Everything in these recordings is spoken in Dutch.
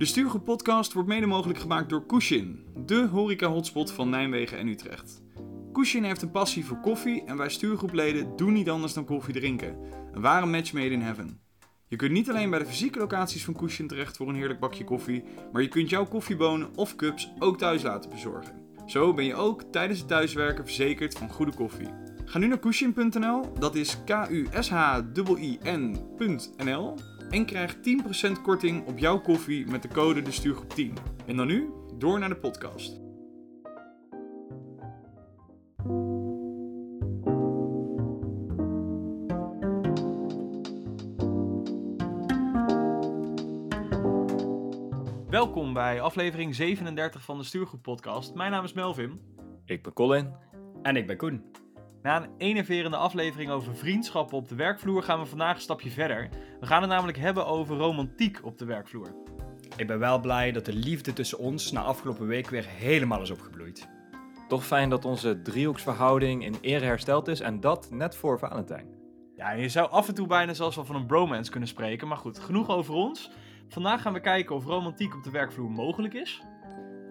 De Stuurgroep podcast wordt mede mogelijk gemaakt door Kushin, de horeca-hotspot van Nijmegen en Utrecht. Kushin heeft een passie voor koffie en wij stuurgroepleden doen niet anders dan koffie drinken. Een ware match made in heaven. Je kunt niet alleen bij de fysieke locaties van Kushin terecht voor een heerlijk bakje koffie, maar je kunt jouw koffiebonen of cups ook thuis laten bezorgen. Zo ben je ook tijdens het thuiswerken verzekerd van goede koffie. Ga nu naar kushin.nl, dat is K-U-S-H-I-N.nl en krijg 10% korting op jouw koffie met de code de stuurgroep 10. En dan nu, door naar de podcast. Welkom bij aflevering 37 van de Stuurgroep podcast. Mijn naam is Melvin. Ik ben Colin. En ik ben Koen. Na een enerverende aflevering over vriendschappen op de werkvloer gaan we vandaag een stapje verder. We gaan het namelijk hebben over romantiek op de werkvloer. Ik ben wel blij dat de liefde tussen ons na afgelopen week weer helemaal is opgebloeid. Toch fijn dat onze driehoeksverhouding in ere hersteld is en dat net voor Valentijn. Ja, je zou af en toe bijna zelfs wel van een bromance kunnen spreken, maar goed, genoeg over ons. Vandaag gaan we kijken of romantiek op de werkvloer mogelijk is.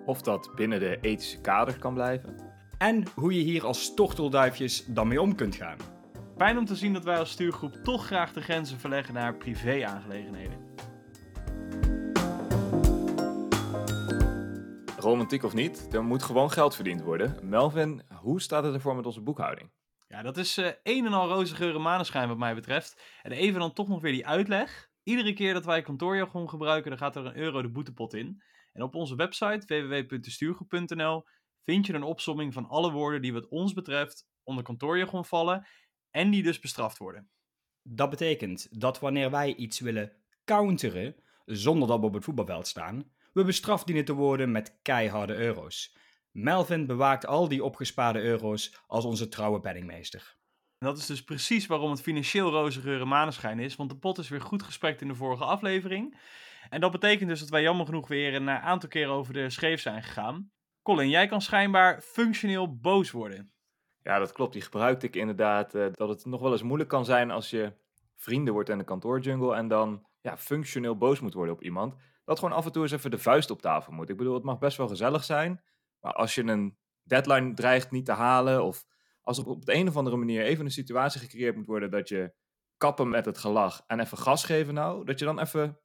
Of dat binnen de ethische kaders kan blijven. En hoe je hier als tortelduifjes dan mee om kunt gaan. Fijn om te zien dat wij als stuurgroep toch graag de grenzen verleggen naar privé-aangelegenheden. Romantiek of niet, er moet gewoon geld verdiend worden. Melvin, hoe staat het ervoor met onze boekhouding? Ja, dat is eh een en al roze geuren maneschijn wat mij betreft. En even dan toch nog weer die uitleg. Iedere keer dat wij kantoorjargon gebruiken, dan gaat er een euro de boetepot in. En op onze website www.stuurgroep.nl vind je een opsomming van alle woorden die wat ons betreft onder kantoorjargon vallen en die dus bestraft worden. Dat betekent dat wanneer wij iets willen counteren, zonder dat we op het voetbalveld staan, we bestraft dienen te worden met keiharde euro's. Melvin bewaakt al die opgespaarde euro's als onze trouwe penningmeester. En dat is dus precies waarom het financieel roze geuren maneschijn is, want de pot is weer goed gesprekt in de vorige aflevering. En dat betekent dus dat wij jammer genoeg weer een eh, aantal keren over de scheef zijn gegaan. Colin, jij kan schijnbaar functioneel boos worden. Ja, dat klopt. Die gebruikte ik inderdaad. eh, dat het nog wel eens moeilijk kan zijn als je vrienden wordt in de kantoorjungle en dan ja, functioneel boos moet worden op iemand. Dat gewoon af en toe eens even de vuist op tafel moet. Ik bedoel, het mag best wel gezellig zijn, maar als je een deadline dreigt niet te halen of als er op de een of andere manier even een situatie gecreëerd moet worden dat je kappen met het gelach en even gas geven nou, dat je dan even,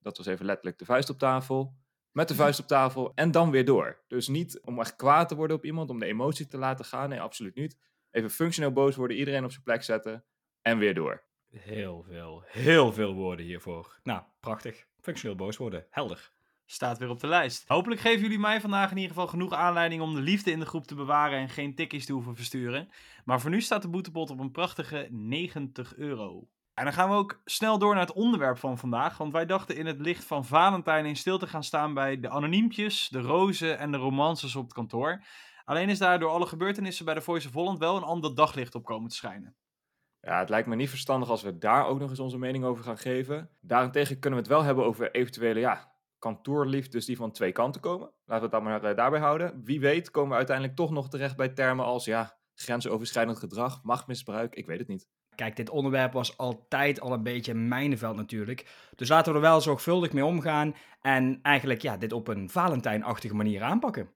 dat was even letterlijk de vuist op tafel, met de vuist op tafel en dan weer door. Dus niet om echt kwaad te worden op iemand, om de emotie te laten gaan, nee, absoluut niet. Even functioneel boos worden, iedereen op zijn plek zetten en weer door. Heel veel, heel veel woorden hiervoor. Nou, prachtig. Functioneel boos worden, helder. Staat weer op de lijst. Hopelijk geven jullie mij vandaag in ieder geval genoeg aanleiding om de liefde in de groep te bewaren en geen tikkies te hoeven versturen. Maar voor nu staat de boetepot op een prachtige 90 euro. En dan gaan we ook snel door naar het onderwerp van vandaag, want wij dachten in het licht van Valentijn in stil te gaan staan bij de anoniempjes, de rozen en de romances op het kantoor. Alleen is daar door alle gebeurtenissen bij de Voice of Holland wel een ander daglicht op komen te schijnen. Ja, het lijkt me niet verstandig als we daar ook nog eens onze mening over gaan geven. Daarentegen kunnen we het wel hebben over eventuele ja, kantoorliefdes die van twee kanten komen. Laten we het maar eh, daarbij houden. Wie weet komen we uiteindelijk toch nog terecht bij termen als ja, grensoverschrijdend gedrag, machtmisbruik, ik weet het niet. Kijk, dit onderwerp was altijd al een beetje een mijnenveld natuurlijk. Dus laten we er wel zorgvuldig mee omgaan en eigenlijk ja, dit op een Valentijnachtige manier aanpakken.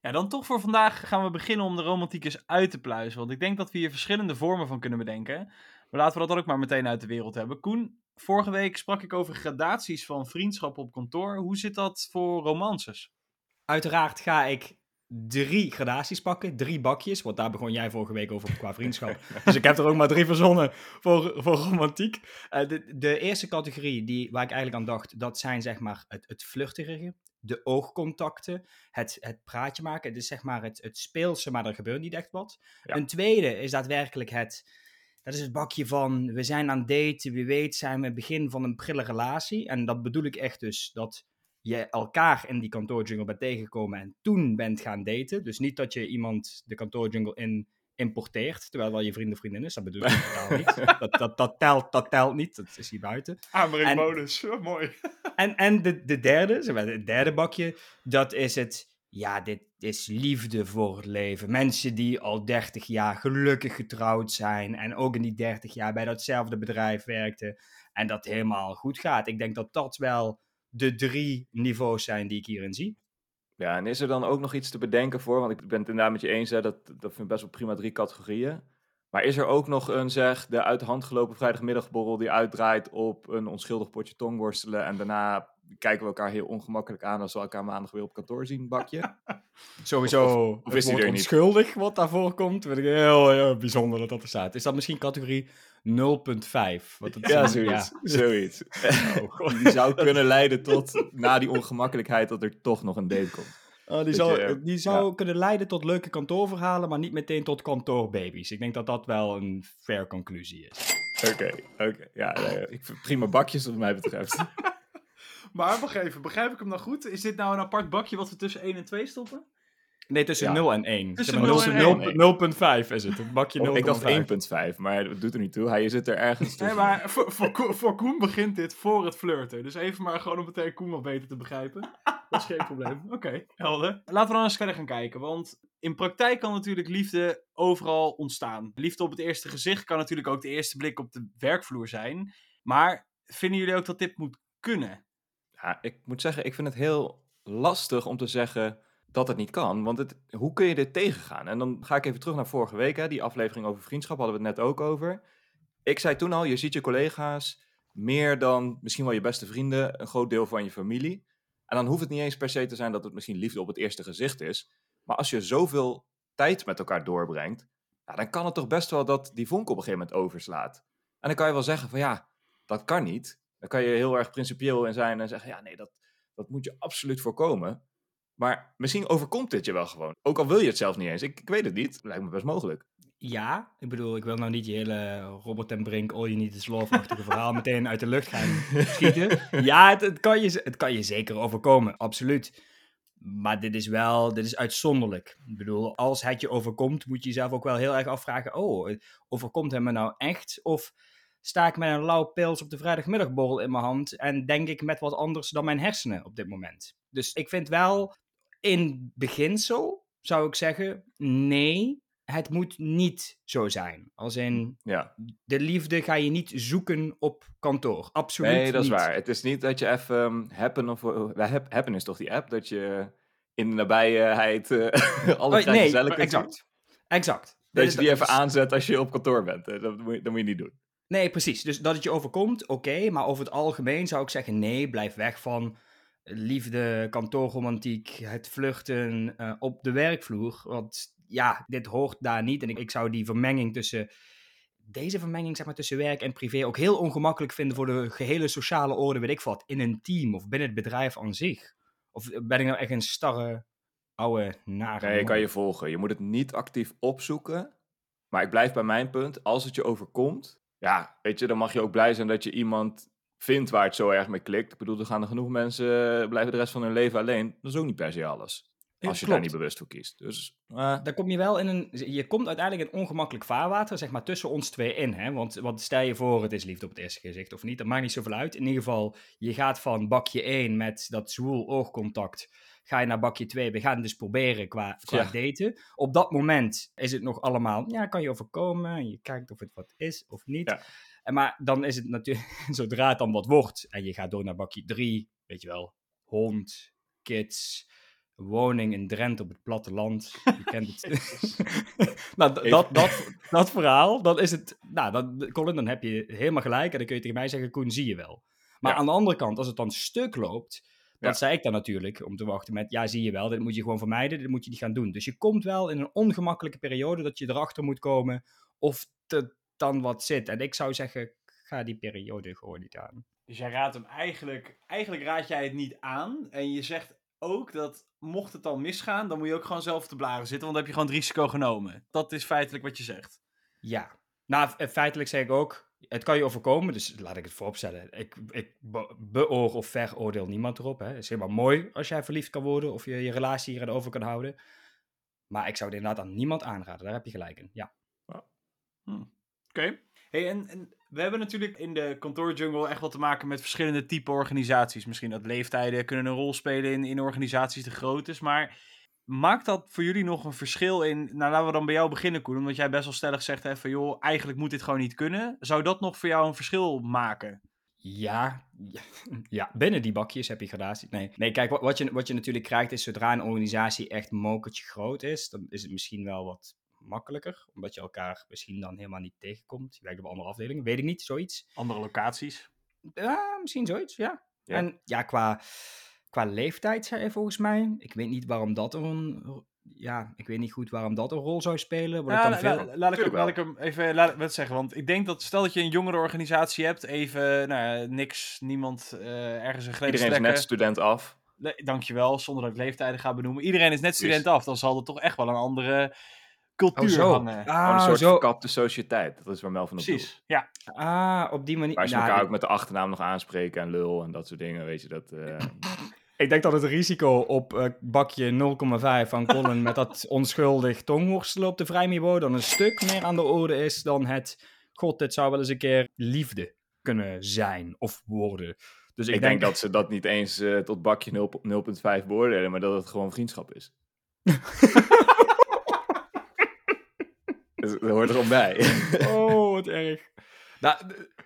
Ja, dan toch voor vandaag gaan we beginnen om de romantiek eens uit te pluizen. Want ik denk dat we hier verschillende vormen van kunnen bedenken. Maar laten we dat ook maar meteen uit de wereld hebben. Koen, vorige week sprak ik over gradaties van vriendschap op kantoor. Hoe zit dat voor romances? Uiteraard ga ik drie gradaties pakken, drie bakjes, want daar begon jij vorige week over qua vriendschap. dus ik heb er ook maar drie verzonnen voor, voor romantiek. Eh, de, de eerste categorie die, waar ik eigenlijk aan dacht, dat zijn zeg maar het, het vluchtige, de oogcontacten, het, het praatje maken. Het is zeg maar het, het speelse, maar er gebeurt niet echt wat. Ja. Een tweede is daadwerkelijk het, dat is het bakje van, we zijn aan het daten, wie weet zijn we het begin van een prille relatie. En dat bedoel ik echt dus, dat je elkaar in die kantoorjungle bent tegengekomen en toen bent gaan daten. Dus niet dat je iemand de kantoorjungle in importeert, terwijl wel je vriend of vriendin is. Dat bedoel ik totaal niet. Dat, dat, dat, telt, dat telt niet, dat is hier buiten. Aanbreng En- bonus, mooi. En, en de, de derde, zeg maar, het derde bakje, dat is het... Ja, dit is liefde voor het leven. Mensen die al 30 jaar gelukkig getrouwd zijn. En ook in die 30 jaar bij datzelfde bedrijf werkten. En dat helemaal goed gaat. Ik denk dat dat wel de drie niveaus zijn die ik hierin zie. Ja, en is er dan ook nog iets te bedenken voor? Want ik ben het inderdaad met je eens, dat, dat vind ik best wel prima drie categorieën. Maar is er ook nog een, zeg, de uit de hand gelopen vrijdagmiddagborrel die uitdraait op een onschuldig potje tongworstelen en daarna kijken we elkaar heel ongemakkelijk aan als we elkaar maandag weer op kantoor zien, bakje? Sowieso. Of- of is het woord onschuldig wat daarvoor komt. Vind ik heel, heel bijzonder dat dat er staat. Is dat misschien categorie 0.5? Wat het Ja, zoiets. zoiets. Oh, god. Die zou kunnen leiden tot, na die ongemakkelijkheid, dat er toch nog een date komt. Oh, die zou, je- die zou kunnen leiden tot leuke kantoorverhalen, maar niet meteen tot kantoorbabies. Ik denk dat dat wel een fair conclusie is. Oké, oké. Ja, nee, ik prima bakjes wat mij betreft. Maar wacht even, begrijp ik hem nou goed? Is dit nou een apart bakje wat we tussen 1 en 2 stoppen? Nee, tussen Ja. 0 en 1. Tussen Zeg maar, 0 en 0 0.5 is het. Een bakje 0.5. Oh, ik dacht 1.5, maar dat doet er niet toe. Hij zit er ergens Nee, tussen. maar voor, voor, Ko- voor Koen begint dit voor het flirten. Dus even maar gewoon om meteen Koen wat beter te begrijpen. Dat is geen probleem. Oké, helder. Laten we dan eens verder gaan kijken. Want in praktijk kan natuurlijk liefde overal ontstaan. Liefde op het eerste gezicht kan natuurlijk ook de eerste blik op de werkvloer zijn. Maar vinden jullie ook dat dit moet kunnen? Ik moet zeggen, ik vind het heel lastig om te zeggen dat het niet kan. Want het, hoe kun je dit tegengaan? En dan ga ik even terug naar vorige week. Hè, die aflevering over vriendschap hadden we het net ook over. Ik zei toen al, je ziet je collega's meer dan misschien wel je beste vrienden, een groot deel van je familie. En dan hoeft het niet eens per se te zijn dat het misschien liefde op het eerste gezicht is. Maar als je zoveel tijd met elkaar doorbrengt, dan kan het toch best wel dat die vonk op een gegeven moment overslaat. En dan kan je wel zeggen van ja, dat kan niet. Dan kan je heel erg principieel in zijn en zeggen, ja nee, dat, dat moet je absoluut voorkomen. Maar misschien overkomt dit je wel gewoon. Ook al wil je het zelf niet eens. Ik, ik weet het niet. Lijkt me best mogelijk. Ja, ik bedoel, ik wil nou niet je hele Robert en Brink, all you need is love-achtige verhaal meteen uit de lucht gaan schieten. Ja, het, het, kan je, het kan je zeker overkomen, absoluut. Maar dit is wel, dit is uitzonderlijk. Ik bedoel, als het je overkomt, moet je jezelf ook wel heel erg afvragen, oh, overkomt het me nou echt? Of sta ik met een lauw pils op de vrijdagmiddagborrel in mijn hand en denk ik met wat anders dan mijn hersenen op dit moment? Dus ik vind wel, in beginsel zou ik zeggen, nee, het moet niet zo zijn. Als in, Ja, de liefde ga je niet zoeken op kantoor. Absoluut nee, dat is niet. waar. Het is niet dat je even um, Happen of... uh, Hap- Happen is toch die app? Dat je in de nabijheid uh, alle Oh, nee, kunt exact. Exact. Dat je die even aanzet als je op kantoor bent. Dat moet je, dat moet je niet doen. Nee, precies. Dus dat het je overkomt, oké. maar over het algemeen zou ik zeggen, nee, blijf weg van liefde, kantoorromantiek, het vluchten eh, op de werkvloer. Want ja, dit hoort daar niet. En ik, ik zou die vermenging tussen, deze vermenging zeg maar tussen werk en privé ook heel ongemakkelijk vinden voor de gehele sociale orde, weet ik wat, in een team of binnen het bedrijf aan zich. Of ben ik nou echt een starre, oude, nare Nee, ik kan je volgen. Je moet het niet actief opzoeken. Maar ik blijf bij mijn punt. Als het je overkomt, ja, weet je, dan mag je ook blij zijn dat je iemand vindt waar het zo erg mee klikt. Ik bedoel, er gaan er genoeg mensen eh, blijven de rest van hun leven alleen. Dat is ook niet per se alles. Als je klopt. daar niet bewust voor kiest. Dus, eh, Dan kom je wel in een. Je komt uiteindelijk in ongemakkelijk vaarwater, zeg maar, tussen ons twee in. Hè? Want, want stel je voor, het is liefde op het eerste gezicht of niet. Dat maakt niet zoveel uit. In ieder geval, je gaat van bakje 1 met dat zwoel oogcontact. Ga je naar bakje 2. We gaan het dus proberen qua, qua Ja. daten. Op dat moment is het nog allemaal. Ja, kan je overkomen. Je kijkt of het wat is of niet. Ja. En Maar dan is het natuurlijk. Zodra het dan wat wordt. En je gaat door naar bakje 3. Weet je wel. Hond, kids woning in Drenthe op het platteland. Je kent het. nou, dat, dat, dat verhaal, dan is het... Nou, dan, Colin, dan heb je helemaal gelijk. En dan kun je tegen mij zeggen, Koen, zie je wel. Maar Ja. aan de andere kant, als het dan stuk loopt... Dat Ja. zei ik dan natuurlijk, om te wachten met... Ja, zie je wel, dit moet je gewoon vermijden. Dit moet je niet gaan doen. Dus je komt wel in een ongemakkelijke periode... dat je erachter moet komen of er dan wat zit. En ik zou zeggen, ga die periode gewoon niet aan. Dus jij raadt hem eigenlijk, eigenlijk raad jij het niet aan. En je zegt ook dat mocht het dan misgaan, dan moet je ook gewoon zelf de blaren zitten, want dan heb je gewoon het risico genomen. Dat is feitelijk wat je zegt. Ja. Nou, f- feitelijk zeg ik ook, het kan je overkomen, dus laat ik het vooropstellen. Ik, ik be- beoor of veroordeel niemand erop. Hè. Het is helemaal mooi als jij verliefd kan worden of je je relatie hierin over kan houden. Maar ik zou het inderdaad aan niemand aanraden, daar heb je gelijk in. Ja. Oké. Hey, en, we hebben natuurlijk in de kantoorjungle echt wat te maken met verschillende type organisaties. Misschien dat leeftijden kunnen een rol spelen in, in organisaties groot is. Maar maakt dat voor jullie nog een verschil in... Nou, laten we dan bij jou beginnen, Koen. Omdat jij best wel stellig zegt hè, van... joh, eigenlijk moet dit gewoon niet kunnen. Zou dat nog voor jou een verschil maken? Ja, ja, binnen die bakjes heb je gradatie. Nee, nee kijk, wat, je, wat je natuurlijk krijgt is zodra een organisatie echt mokertje groot is, dan is het misschien wel wat makkelijker, omdat je elkaar misschien dan helemaal niet tegenkomt. Je werkt op andere afdelingen, weet ik niet, zoiets. Andere locaties. Ja, misschien zoiets, ja. Ja. En ja, qua, qua leeftijd, zei volgens mij. Ik weet niet waarom dat een... Ja, ik weet niet goed waarom dat een rol zou spelen. Ja, dan la- veel... la- laat, ik, Tuurlijk laat ik hem even laat, wat zeggen. Want ik denk dat stel dat je een jongere organisatie hebt, even nou, ja, niks, niemand eh, ergens een grens Iedereen is net student af. Nee, dankjewel, zonder dat ik leeftijden ga benoemen. Iedereen is net Precies. student af. Dan zal er toch echt wel een andere cultuur Oh, zo. hangen. Ah, een soort zo. verkapte sociëteit. Dat is waar Mel van op. Precies, ja. Ah, op die manier. Waar ze Nou, elkaar ik- ook met de achternaam nog aanspreken en lul en dat soort dingen. Weet je dat. eh, Ik denk dat het risico op eh, bakje 0,5 van Colin met dat onschuldig tongworstelen op de vrijniveau dan een stuk meer aan de orde is dan het... God, dit zou wel eens een keer liefde kunnen zijn of worden. Dus ik, ik denk dat ze dat niet eens eh, tot bakje 0 0,5 beoordelen, maar dat het gewoon vriendschap is. Dus dat hoort er gewoon bij. Oh, wat erg. Nou,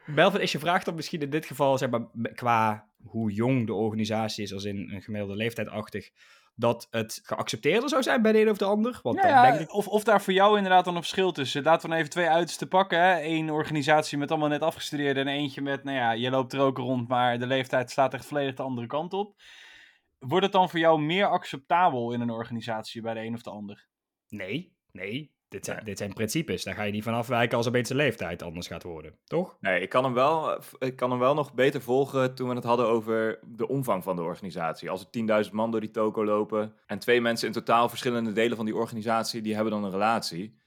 Melvin, is je vraag dan misschien in dit geval, zeg maar, qua hoe jong de organisatie is, als in een gemiddelde leeftijdachtig, dat het geaccepteerder zou zijn bij de een of de ander? Want ja, denk ik... of, of daar voor jou inderdaad dan een verschil tussen. Laten we dan even twee uitersten pakken. Hè. Eén organisatie met allemaal net afgestudeerden en eentje met, nou ja, je loopt er ook rond, maar de leeftijd slaat echt volledig de andere kant op. Wordt het dan voor jou meer acceptabel in een organisatie bij de een of de ander? Nee, nee. Dit zijn, principes. Daar ga je niet van afwijken als een beetje leeftijd anders gaat worden. Toch? Nee, ik kan, hem wel, ik kan hem wel nog beter volgen toen we het hadden over de omvang van de organisatie. Als er 10.000 man door die toko lopen en twee mensen in totaal verschillende delen van die organisatie, die hebben dan een relatie.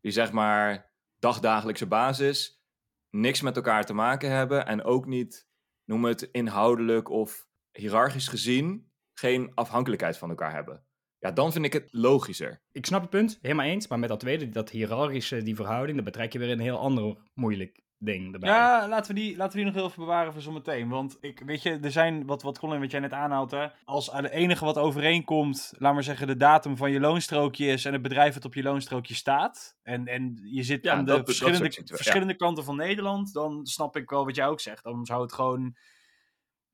Die zeg maar dagdagelijkse basis, niks met elkaar te maken hebben en ook niet, noem het inhoudelijk of hiërarchisch gezien, geen afhankelijkheid van elkaar hebben. Ja, dan vind ik het logischer. Ik snap je punt, helemaal eens. Maar met dat tweede, dat hiërarchische, die verhouding, dan betrek je weer een heel ander moeilijk ding erbij. Ja, laten we, die, laten we die nog heel even bewaren voor zometeen. Want ik, weet je, er zijn, wat, wat Colin, wat jij net aanhaalt, hè, als het enige wat overeenkomt, laat maar zeggen, de datum van je loonstrookje is en het bedrijf dat op je loonstrookje staat, en, en je zit Ja, aan de dat- dat verschillende, ja. verschillende kanten van Nederland, dan snap ik wel wat jij ook zegt. Dan zou het gewoon,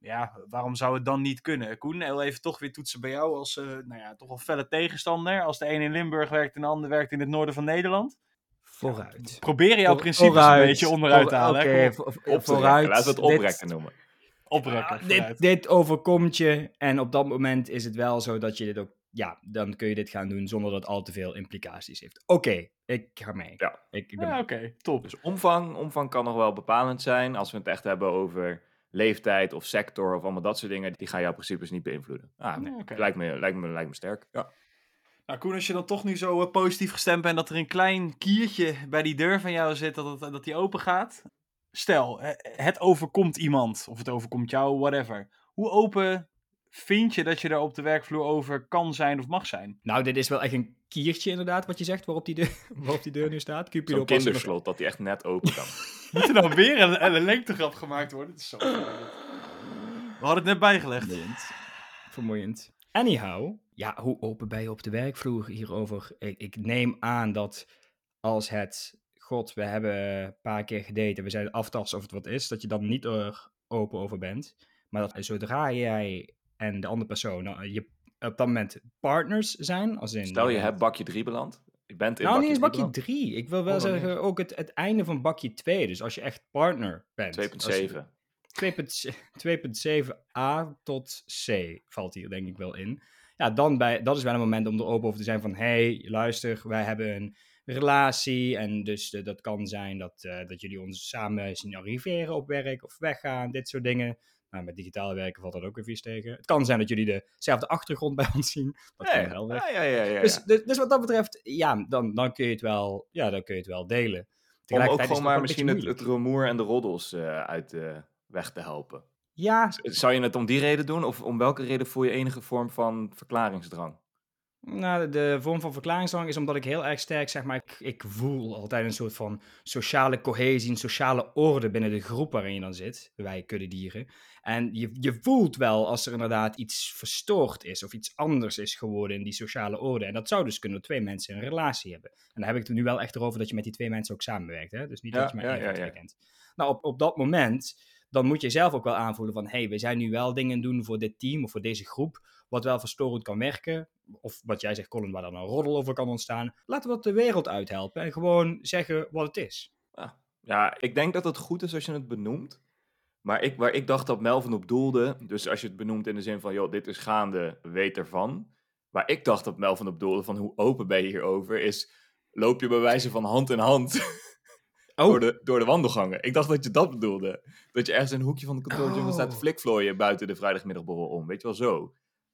ja, waarom zou het dan niet kunnen? Koen, heel even toch weer toetsen bij jou als, eh, nou ja, toch wel felle tegenstander. Als de een in Limburg werkt en de ander werkt in het noorden van Nederland. Vooruit. Probeer jouw principes vooruit. een beetje onderuit te halen. Oké, vooruit. Laten we het Dit- oprekken noemen. Oprekken. Dit, dit overkomt je en op dat moment is het wel zo dat je dit ook, ja, dan kun je dit gaan doen zonder dat het al te veel implicaties heeft. Oké, ik ga mee. Ja. Ik, ik ben Ja, oké, top. Dus omvang, omvang kan nog wel bepalend zijn. Als we het echt hebben over leeftijd of sector of allemaal dat soort dingen, die gaan jouw principes niet beïnvloeden. Ah, Nee, lijkt, me, lijkt, me, lijkt me sterk. Ja. Nou, Koen, als je dan toch nu zo eh, positief gestemd bent dat er een klein kiertje bij die deur van jou zit, dat, het, dat die open gaat. Stel, eh, het overkomt iemand, of het overkomt jou, whatever. Hoe open vind je dat je daar op de werkvloer over kan zijn of mag zijn? Nou, dit is wel echt een kiertje inderdaad, wat je zegt, waarop die deur, waarop die deur nu staat. Cupido Zo'n past er nog- kinderslot, dat die echt net open kan. Moet er nou weer een, een lengtegrap gemaakt worden? Het is zo. We hadden het net bijgelegd. Vermoeiend. Vermoeiend. Anyhow, ja, hoe open ben je op de werkvloer hierover? Ik, ik neem aan dat als het, god, we hebben een paar keer gedaten, we zijn aftasten of het wat is, dat je dan niet er open over bent. Maar dat zodra jij en de andere persoon nou, je op dat moment partners zijn, als in... Stel je eh, hebt bakje 3 beland. Je bent in Nou, niet bakje eens 3 bakje beland. 3. Ik wil wel Oh, zeggen, ook het, het einde van bakje 2. Dus als je echt partner bent. Als je- 2.7. 2.7a tot C valt hier denk ik wel in. Ja, dan bij, dat is wel een moment om er open over te zijn van... hey, luister, wij hebben een relatie en dus eh, dat kan zijn dat, eh, dat jullie ons samen zien arriveren op werk of weggaan, dit soort dingen. Nou, met digitaal werken valt dat ook weer vies tegen. Het kan zijn dat jullie dezelfde achtergrond bij ons zien. Dat Ja, kan wel weg. Ja, ja, ja, ja. Dus, dus, dus wat dat betreft, ja, dan, dan, kun je het wel, ja, dan kun je het wel delen. Om ook gewoon maar misschien het, het rumoer en de roddels eh, uit de weg te helpen. Ja, Zou je het om die reden doen? Of om welke reden voel je enige vorm van verklaringsdrang? Nou, de vorm van verklaringsdrang is omdat ik heel erg sterk, zeg maar, ik, ik voel altijd een soort van sociale cohesie, een sociale orde binnen de groep waarin je dan zit, wij kuddedieren. En je, je voelt wel als er inderdaad iets verstoord is of iets anders is geworden in die sociale orde. En dat zou dus kunnen dat twee mensen een relatie hebben. En dan heb ik het nu wel echt erover dat je met die twee mensen ook samenwerkt, hè? Dus niet Ja, dat je maar één ja. kent. Nou, op, op dat moment, dan moet je zelf ook wel aanvoelen van, hé, hey, we zijn nu wel dingen doen voor dit team of voor deze groep, wat wel verstorend kan werken. Of wat jij zegt, Colin, waar dan een roddel over kan ontstaan. Laten we dat de wereld uithelpen en gewoon zeggen wat het is. Ja, ik denk dat het goed is als je het benoemt. Maar ik, waar ik dacht dat Melvin op doelde, dus als je het benoemt in de zin van, joh, dit is gaande, weet ervan. Waar ik dacht dat Melvin op doelde, van hoe open ben je hierover, is loop je bij wijze van hand in hand Oh. door, de, door de wandelgangen. Ik dacht dat je dat bedoelde. Dat je ergens in een hoekje van de jungle Oh. staat te flikvlooien buiten de vrijdagmiddagborrel om. Weet je wel, zo.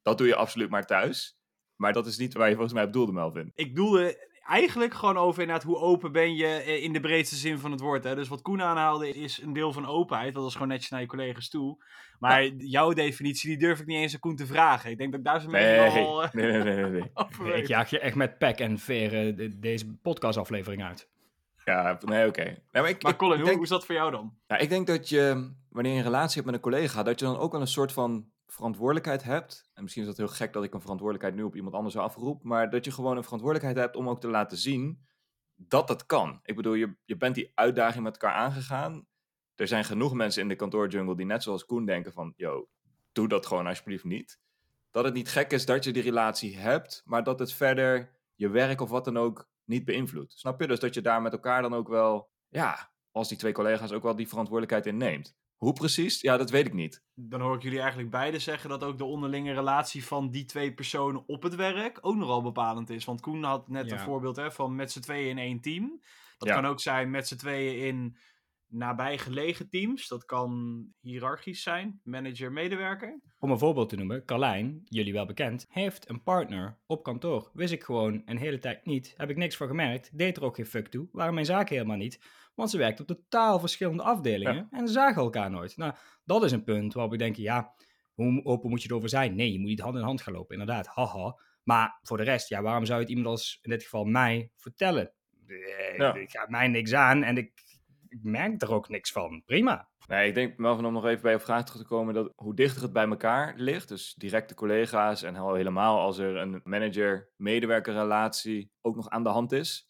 Dat doe je absoluut maar thuis. Maar dat is niet waar je volgens mij op doelde, Melvin. Ik bedoelde eigenlijk gewoon over inderdaad hoe open ben je eh, in de breedste zin van het woord. Hè? Dus wat Koen aanhaalde is een deel van openheid. Dat is gewoon netjes naar je collega's toe. Maar jouw definitie, die durf ik niet eens aan Koen te vragen. Ik denk dat ik daar zo mee Nee, al eh, nee, nee, nee, nee, nee. over Ik weet. jaag je echt met pek en veren de- deze podcastaflevering uit. Ja, nee, oké. Nee, maar ik, Maar ik- Colin, ik hoe, denk- hoe is dat voor jou dan? Ja, ik denk dat je, wanneer je een relatie hebt met een collega, dat je dan ook wel een soort van verantwoordelijkheid hebt. En misschien is dat heel gek dat ik een verantwoordelijkheid nu op iemand anders afroep, maar dat je gewoon een verantwoordelijkheid hebt om ook te laten zien dat dat kan. Ik bedoel, je, je bent die uitdaging met elkaar aangegaan. Er zijn genoeg mensen in de kantoorjungle die net zoals Koen denken van, yo, doe dat gewoon alsjeblieft niet. Dat het niet gek is dat je die relatie hebt, maar dat het verder je werk of wat dan ook niet beïnvloedt. Snap je? Dus dat je daar met elkaar dan ook wel, ja, als die twee collega's ook wel die verantwoordelijkheid in neemt. Hoe precies? Ja, dat weet ik niet. Dan hoor ik jullie eigenlijk beide zeggen dat ook de onderlinge relatie van die twee personen op het werk ook nogal bepalend is. Want Koen had net Ja. een voorbeeld hè, van met z'n tweeën in één team. Dat Ja. kan ook zijn met z'n tweeën in nabijgelegen teams. Dat kan hiërarchisch zijn, manager-medewerker. Om een voorbeeld te noemen, Carlijn, jullie wel bekend, heeft een partner op kantoor. Wist ik gewoon een hele tijd niet, heb ik niks van gemerkt, deed er ook geen fuck toe, waren mijn zaken helemaal niet, want ze werkte op totaal verschillende afdelingen en zagen elkaar nooit. Nou, dat is een punt waarop ik denk, ja, hoe open moet je erover zijn? Nee, je moet niet hand in hand gaan lopen, inderdaad, haha. Maar voor de rest, ja, waarom zou je het iemand als, in dit geval mij, vertellen? Eh, Ja. Ik gaat mij niks aan en ik, ik merk er ook niks van. Prima. Nee, ik denk, Melvin, om nog even bij je vraag terug te komen, dat hoe dichter het bij elkaar ligt, dus directe collega's en al helemaal als er een manager-medewerker-relatie ook nog aan de hand is,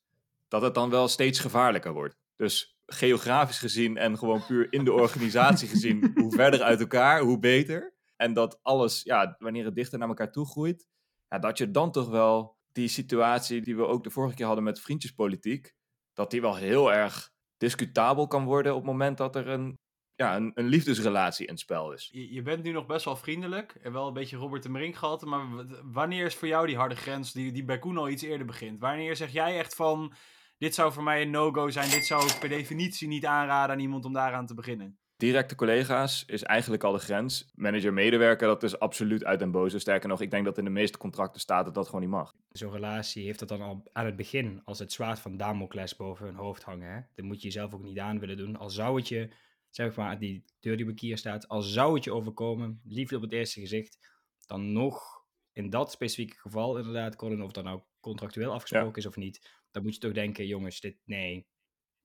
dat het dan wel steeds gevaarlijker wordt. Dus geografisch gezien en gewoon puur in de organisatie gezien, hoe verder uit elkaar, hoe beter. En dat alles, ja, wanneer het dichter naar elkaar toe groeit, ja, dat je dan toch wel die situatie die we ook de vorige keer hadden met vriendjespolitiek, dat die wel heel erg discutabel kan worden op het moment dat er een, ja, een, een liefdesrelatie in het spel is. Je, bent nu nog best wel vriendelijk en wel een beetje Robert de Brink gehad. Maar wanneer is voor jou die harde grens die, die bij Koen al iets eerder begint? Wanneer zeg jij echt van, dit zou voor mij een no-go zijn. Dit zou ik per definitie niet aanraden aan iemand om daaraan te beginnen. Directe collega's is eigenlijk al de grens. Manager-medewerker, dat is absoluut uit den boze. Sterker nog, ik denk dat in de meeste contracten staat dat dat gewoon niet mag. Zo'n relatie heeft dat dan al aan het begin als het zwaard van Damocles boven hun hoofd hangen. Hè? Dat moet je jezelf ook niet aan willen doen. Al zou het je, zeg maar, die deur die op hier staat, al zou het je overkomen, liefde op het eerste gezicht, dan nog in dat specifieke geval inderdaad, Colin, of dan nou contractueel afgesproken is of niet, dan moet je toch denken, jongens, dit, nee,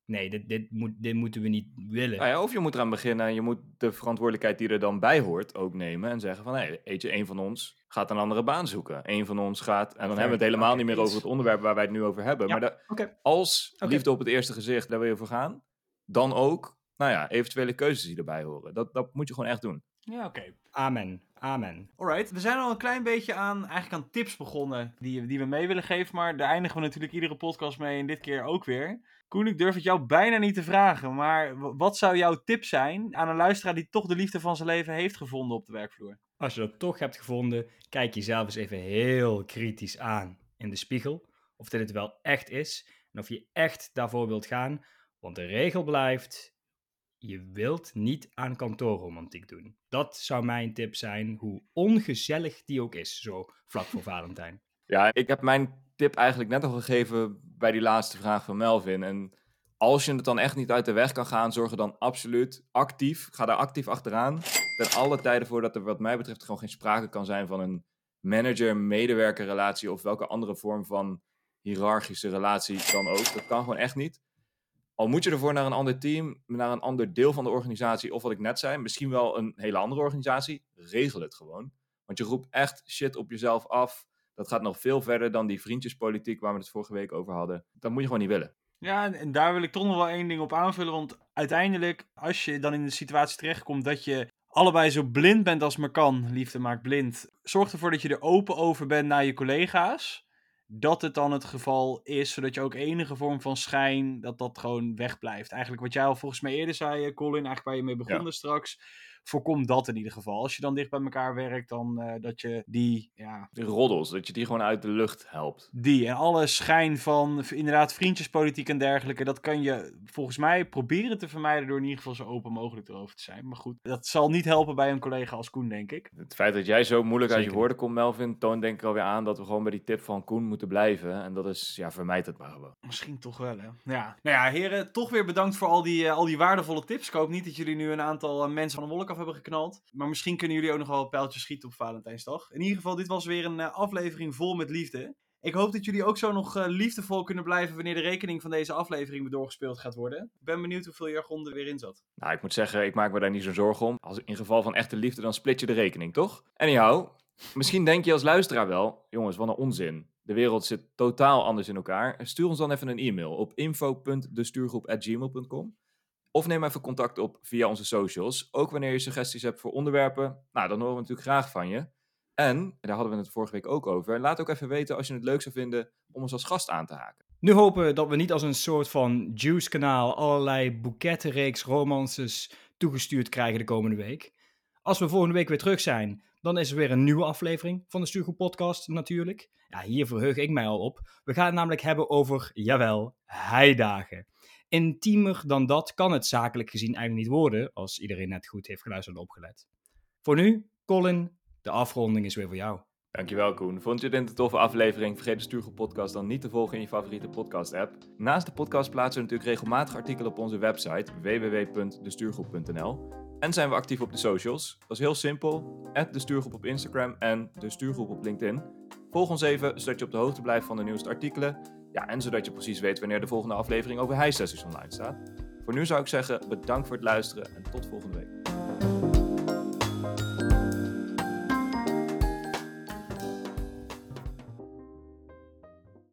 nee, dit, dit, moet, dit moeten we niet willen. Nou ja, of je moet eraan beginnen en je moet de verantwoordelijkheid die er dan bij hoort ook nemen. En zeggen van, hé, je, een van ons gaat een andere baan zoeken. Een van ons gaat, en dan hebben we het helemaal niet meer over het onderwerp waar wij het nu over hebben. Ja, Maar als liefde op het eerste gezicht, daar wil je voor gaan, dan ook, nou ja, eventuele keuzes die erbij horen. Dat, dat moet je gewoon echt doen. Ja, oké. amen, amen. Alright, we zijn al een klein beetje aan, eigenlijk aan tips begonnen die, die we mee willen geven. Maar daar eindigen we natuurlijk iedere podcast mee en dit keer ook weer. Koen, ik durf het jou bijna niet te vragen. Maar wat zou jouw tip zijn aan een luisteraar die toch de liefde van zijn leven heeft gevonden op de werkvloer? Als je dat toch hebt gevonden, kijk jezelf eens even heel kritisch aan in de spiegel. Of dit het wel echt is en of je echt daarvoor wilt gaan. Want de regel blijft, je wilt niet aan kantoorromantiek doen. Dat zou mijn tip zijn, hoe ongezellig die ook is, zo vlak voor Valentijn. Ja, ik heb mijn tip eigenlijk net al gegeven bij die laatste vraag van Melvin. En als je het dan echt niet uit de weg kan gaan, zorg er dan absoluut actief, ga daar actief achteraan. Ten alle tijden voor dat er wat mij betreft gewoon geen sprake kan zijn van een manager-medewerker relatie of welke andere vorm van hiërarchische relatie dan ook. Dat kan gewoon echt niet. Al moet je ervoor naar een ander team, naar een ander deel van de organisatie, of wat ik net zei, misschien wel een hele andere organisatie, regel het gewoon. Want je roept echt shit op jezelf af. Dat gaat nog veel verder dan die vriendjespolitiek waar we het vorige week over hadden. Dat moet je gewoon niet willen. Ja, en- daar wil ik toch nog wel één ding op aanvullen. Want uiteindelijk, als je dan in de situatie terechtkomt dat je allebei zo blind bent als maar kan, liefde maakt blind, zorg ervoor dat je er open over bent naar je collega's. Dat het dan het geval is, zodat je ook enige vorm van schijn, dat dat gewoon wegblijft. Eigenlijk wat jij al volgens mij eerder zei, eh, Colin, eigenlijk waar je mee begonnen straks. Voorkom dat in ieder geval. Als je dan dicht bij elkaar werkt, dan eh, dat je die, ja, De roddels, dat je die gewoon uit de lucht helpt. die en alle schijn van inderdaad vriendjespolitiek en dergelijke, dat kan je volgens mij proberen te vermijden door in ieder geval zo open mogelijk erover te zijn. Maar goed, dat zal niet helpen bij een collega als Koen, denk ik. Het feit dat jij zo moeilijk uit je Zeker. woorden komt, Melvin, toont denk ik alweer aan dat we gewoon bij die tip van Koen moeten blijven. En dat is, ja, vermijd het maar gewoon. Misschien toch wel, hè? Ja. Nou ja, heren, toch weer bedankt voor al die, eh, al die waardevolle tips. Ik hoop niet dat jullie nu een aantal eh, mensen van de wolk hebben geknald. Maar misschien kunnen jullie ook nog wel pijltjes schieten op Valentijnsdag. In ieder geval, dit was weer een eh, aflevering vol met liefde. Ik hoop dat jullie ook zo nog eh, liefdevol kunnen blijven wanneer de rekening van deze aflevering doorgespeeld gaat worden. Ik ben benieuwd hoeveel jargon er weer in zat. Nou, ik moet zeggen, ik maak me daar niet zo zorgen om. Als in geval van echte liefde, dan split je de rekening, toch? Anyhow, misschien denk je als luisteraar wel, jongens, wat een onzin. De wereld zit totaal anders in elkaar. Stuur ons dan even een e-mail op info.destuurgroep.gmail.com Of neem even contact op via onze socials. Ook wanneer je suggesties hebt voor onderwerpen. Nou, dan horen we natuurlijk graag van je. En, daar hadden we het vorige week ook over, laat ook even weten als je het leuk zou vinden om ons als gast aan te haken. Nu hopen we dat we niet als een soort van Juice-kanaal allerlei boekettenreeks romances toegestuurd krijgen de komende week. Als we volgende week weer terug zijn, dan is er weer een nieuwe aflevering van de Stuurgroep Podcast natuurlijk. Ja, hier verheug ik mij al op. We gaan het namelijk hebben over, jawel, heidagen. Intiemer dan dat kan het zakelijk gezien eigenlijk niet worden, als iedereen net goed heeft geluisterd en opgelet. Voor nu, Colin, de afronding is weer voor jou. Dankjewel Koen. Vond je dit een toffe aflevering? Vergeet de Stuurgroep podcast dan niet te volgen in je favoriete podcast app. Naast de podcast plaatsen we natuurlijk regelmatig artikelen op onze website www.destuurgroep.nl En zijn we actief op de socials. Dat is heel simpel. de Stuurgroep op Instagram en de Stuurgroep op LinkedIn. Volg ons even, zodat je op de hoogte blijft van de nieuwste artikelen. Ja, en zodat je precies weet wanneer de volgende aflevering over high sessies online staat. Voor nu zou ik zeggen, bedankt voor het luisteren en tot volgende week.